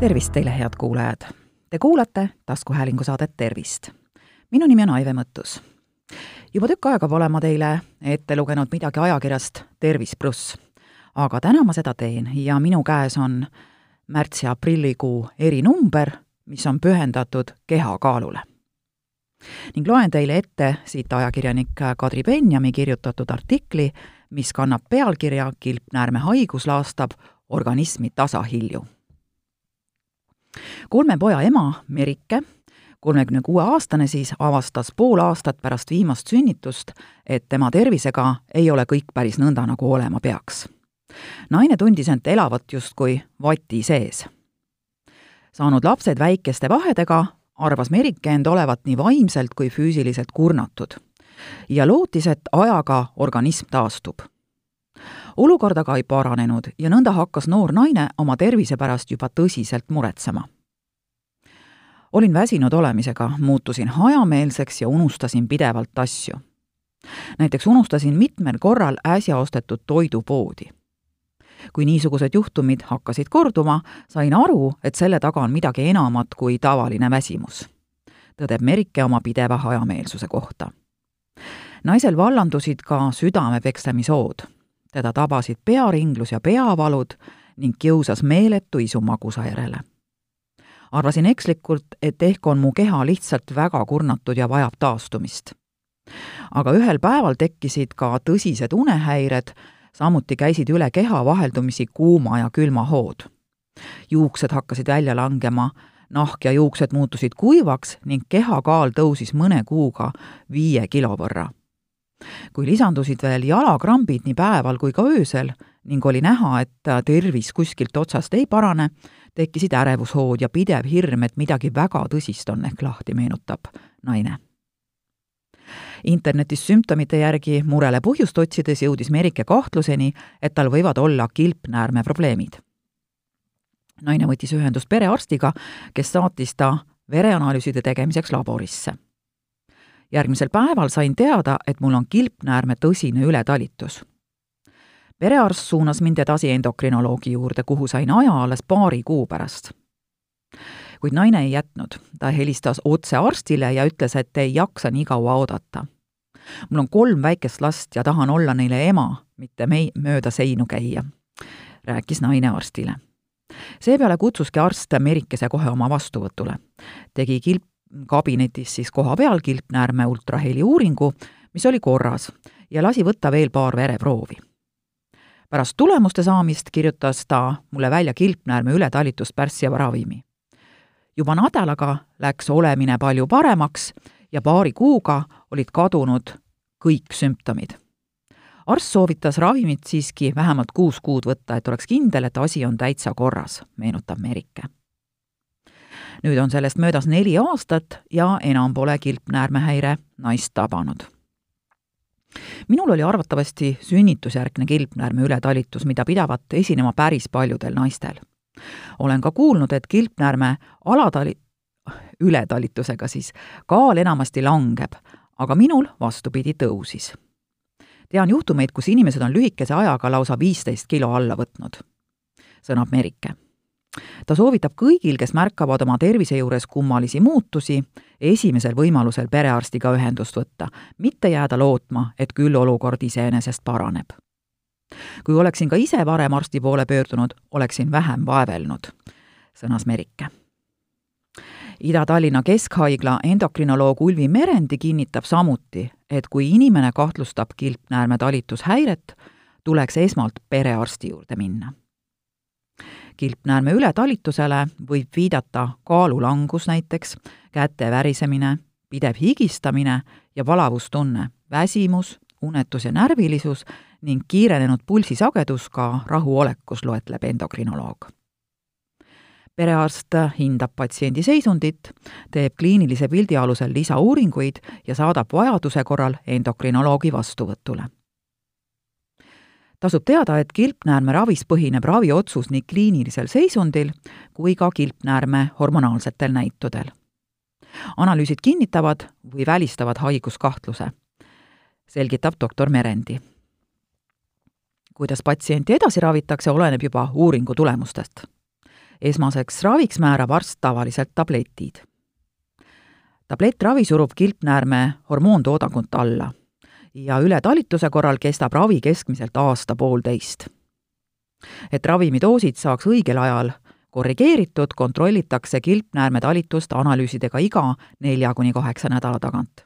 tervist teile, head kuulajad! Te kuulate taskuhäälingu saadet Tervist. minu nimi on Aive Mõttus. juba tükk aega pole ma teile ette lugenud midagi ajakirjast Tervis pluss, aga täna ma seda teen ja minu käes on märtsi-aprillikuu erinumber, mis on pühendatud kehakaalule. ning loen teile ette siit ajakirjanik Kadri Benjami kirjutatud artikli, mis kannab pealkirja Kilpnäärme haigus laastab organismi tasahilju kolme poja ema, Merike, kolmekümne kuue aastane siis, avastas pool aastat pärast viimast sünnitust, et tema tervisega ei ole kõik päris nõnda, nagu olema peaks. naine tundis end elavat justkui vati sees. saanud lapsed väikeste vahedega, arvas Merike end olevat nii vaimselt kui füüsiliselt kurnatud ja lootis, et ajaga organism taastub olukord aga ei paranenud ja nõnda hakkas noor naine oma tervise pärast juba tõsiselt muretsema. olin väsinud olemisega, muutusin hajameelseks ja unustasin pidevalt asju. näiteks unustasin mitmel korral äsja ostetud toidupoodi. kui niisugused juhtumid hakkasid korduma, sain aru, et selle taga on midagi enamat kui tavaline väsimus, tõdeb Merike oma pideva hajameelsuse kohta naisel vallandusid ka südamepeksemishood teda tabasid pearinglus ja peavalud ning kiusas meeletu isu magusa järele. arvasin ekslikult, et ehk on mu keha lihtsalt väga kurnatud ja vajab taastumist. aga ühel päeval tekkisid ka tõsised unehäired, samuti käisid üle keha vaheldumisi kuuma ja külma hood. juuksed hakkasid välja langema, nahk ja juuksed muutusid kuivaks ning kehakaal tõusis mõne kuuga viie kilo võrra kui lisandusid veel jalakrambid nii päeval kui ka öösel ning oli näha, et tervis kuskilt otsast ei parane, tekkisid ärevushood ja pidev hirm, et midagi väga tõsist on ehk lahti, meenutab naine. internetis sümptomite järgi murele põhjust otsides jõudis Merike kahtluseni, et tal võivad olla kilpnäärme probleemid. naine võttis ühendust perearstiga, kes saatis ta vereanalüüside tegemiseks laborisse järgmisel päeval sain teada, et mul on kilpnäärme tõsine ületalitus. perearst suunas mind edasi endokrinoloogi juurde, kuhu sain aja alles paari kuu pärast. kuid naine ei jätnud, ta helistas otse arstile ja ütles, et ei jaksa nii kaua oodata. mul on kolm väikest last ja tahan olla neile ema, mitte mei-, mööda seinu käia, rääkis naine arstile seepeale kutsuski arst Merikese kohe oma vastuvõtule. tegi kilp kabinetis siis kohapeal kilpnäärme ultraheli uuringu, mis oli korras, ja lasi võtta veel paar vereproovi. pärast tulemuste saamist kirjutas ta mulle välja kilpnäärme ületalitust pärssiva ravimi. juba nädalaga läks olemine palju paremaks ja paari kuuga olid kadunud kõik sümptomid. arst soovitas ravimit siiski vähemalt kuus kuud võtta, et oleks kindel, et asi on täitsa korras, meenutab Merike nüüd on sellest möödas neli aastat ja enam pole kilpnäärmehäire naist tabanud. minul oli arvatavasti sünnitusjärgne kilpnäärme ületalitus, mida pidavat esinema päris paljudel naistel. olen ka kuulnud, et kilpnäärme alatali-, ületalitusega siis kaal enamasti langeb, aga minul, vastupidi, tõusis. tean juhtumeid, kus inimesed on lühikese ajaga lausa viisteist kilo alla võtnud, sõnab Merike ta soovitab kõigil, kes märkavad oma tervise juures kummalisi muutusi, esimesel võimalusel perearstiga ühendust võtta, mitte jääda lootma, et küll olukord iseenesest paraneb. kui oleksin ka ise varem arsti poole pöördunud, oleksin vähem vaevelnud, sõnas Merike. Ida-Tallinna Keskhaigla endokrinoloog Ulvi Merendi kinnitab samuti, et kui inimene kahtlustab kilpnäärme talitushäiret, tuleks esmalt perearsti juurde minna kilpnäärme ületalitusele võib viidata kaalulangus näiteks, käte värisemine, pidev higistamine ja valavustunne, väsimus, unetus ja närvilisus ning kiirenenud pulsisagedus ka rahuolekus, loetleb endokrinoloog. perearst hindab patsiendi seisundit, teeb kliinilise pildi alusel lisauuringuid ja saadab vajaduse korral endokrinoloogi vastuvõtule tasub teada, et kilpnäärme ravis põhineb raviotsus nii kliinilisel seisundil kui ka kilpnäärme hormonaalsetel näitudel. analüüsid kinnitavad või välistavad haiguskahtluse, selgitab doktor Merendi. kuidas patsienti edasi ravitakse, oleneb juba uuringu tulemustest. esmaseks raviks määrab arst tavaliselt tabletid. tablettravi surub kilpnäärme hormoontoodangut alla ja ületalituse korral kestab ravi keskmiselt aasta-poolteist. et ravimidoosid saaks õigel ajal korrigeeritud, kontrollitakse kilpnäärme talitust analüüsidega iga nelja kuni kaheksa nädala tagant.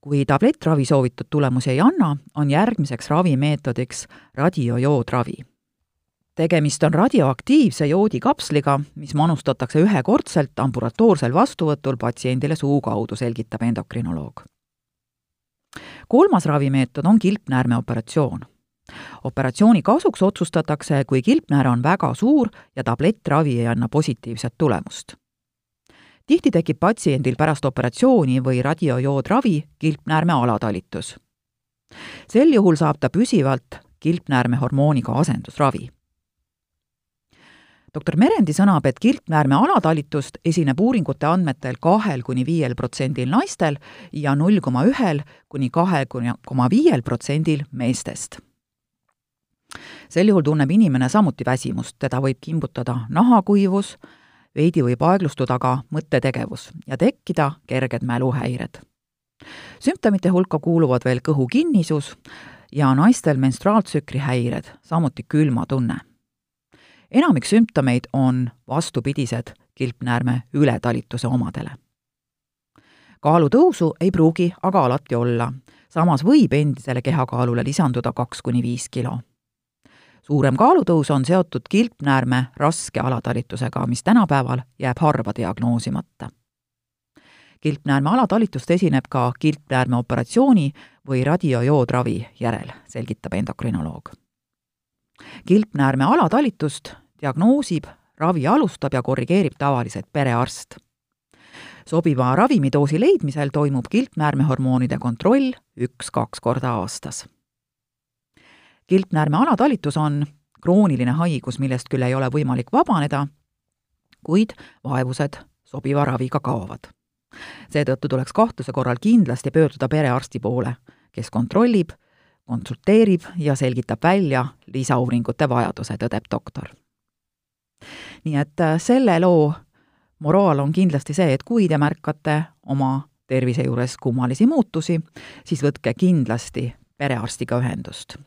kui tablettravi soovitud tulemusi ei anna, on järgmiseks ravimeetodiks radiojoodravi. tegemist on radioaktiivse joodikapsliga, mis manustatakse ühekordselt ambulatoorsel vastuvõtul patsiendile suu kaudu, selgitab endokrinoloog. Kolmas ravimeetod on kilpnäärme operatsioon operatsiooni kasuks otsustatakse, kui kilpnääre on väga suur ja tablettravi ei anna positiivset tulemust. tihti tekib patsiendil pärast operatsiooni või radiojoodravi kilpnäärme alatalitus. sel juhul saab ta püsivalt kilpnäärme hormooniga asendusravi. Doktor Merendi sõnab, et kilpnäärme alatalitust esineb uuringute andmetel kahel kuni viiel protsendil naistel ja null koma ühel kuni kahe koma viiel protsendil meestest sel juhul tunneb inimene samuti väsimust, teda võib kimbutada nahakuivus, veidi võib aeglustuda ka mõttetegevus ja tekkida kerged mäluhäired. sümptomite hulka kuuluvad veel kõhukinnisus ja naistel menstruaaltsükli häired, samuti külmatunne. Enamik sümptomeid on vastupidised kilpnäärme ületalituse omadele. kaalutõusu ei pruugi aga alati olla, samas võib endisele kehakaalule lisanduda kaks kuni viis kilo suurem kaalutõus on seotud kilpnäärme raske alatalitusega, mis tänapäeval jääb harva diagnoosimata. kilpnäärme alatalitust esineb ka kilpnäärme operatsiooni või radiojoodravi järel, selgitab endokrinoloog. kilpnäärme alatalitust diagnoosib, ravi alustab ja korrigeerib tavaliselt perearst sobiva ravimidoosi leidmisel toimub kilpnäärmehormoonide kontroll üks-kaks korda aastas kilpnäärme alatalitus on krooniline haigus, millest küll ei ole võimalik vabaneda, kuid vaevused sobiva raviga kaovad. seetõttu tuleks kahtluse korral kindlasti pöörduda perearsti poole, kes kontrollib, konsulteerib ja selgitab välja lisauuringute vajaduse, tõdeb doktor. Nii et äh, selle loo moraal on kindlasti see, et kui te märkate oma tervise juures kummalisi muutusi, siis võtke kindlasti perearstiga ühendust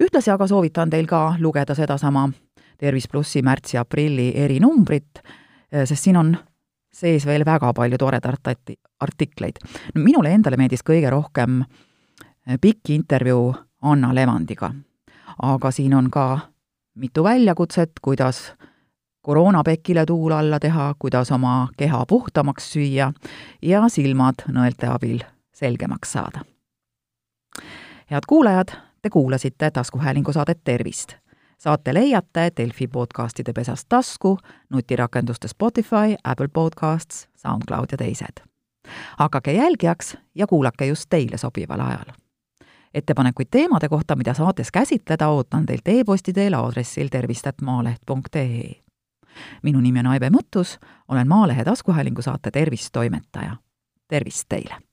ühtlasi aga soovitan teil ka lugeda sedasama Tervis plussi märtsi-aprilli erinumbrit, eh, sest siin on sees veel väga palju toredaid artikleid. no minule endale meeldis kõige rohkem eh, pikk intervjuu Anna Levandiga. aga siin on ka mitu väljakutset, kuidas koroonapekile tuul alla teha, kuidas oma keha puhtamaks süüa ja silmad nõelte abil selgemaks saada. head kuulajad, Te kuulasite taskuhäälingu saadet Tervist. saate leiate Delfi podcastide pesast tasku, nutirakenduste Spotify, Apple Podcasts, SoundCloud ja teised. hakake jälgijaks ja kuulake just teile sobival ajal. Ettepanekuid teemade kohta, mida saates käsitleda, ootan teilt e-posti teel aadressil tervist.maaleht.ee. minu nimi on Aive Mõttus, olen Maalehe taskuhäälingu saate Tervist toimetaja. tervist teile!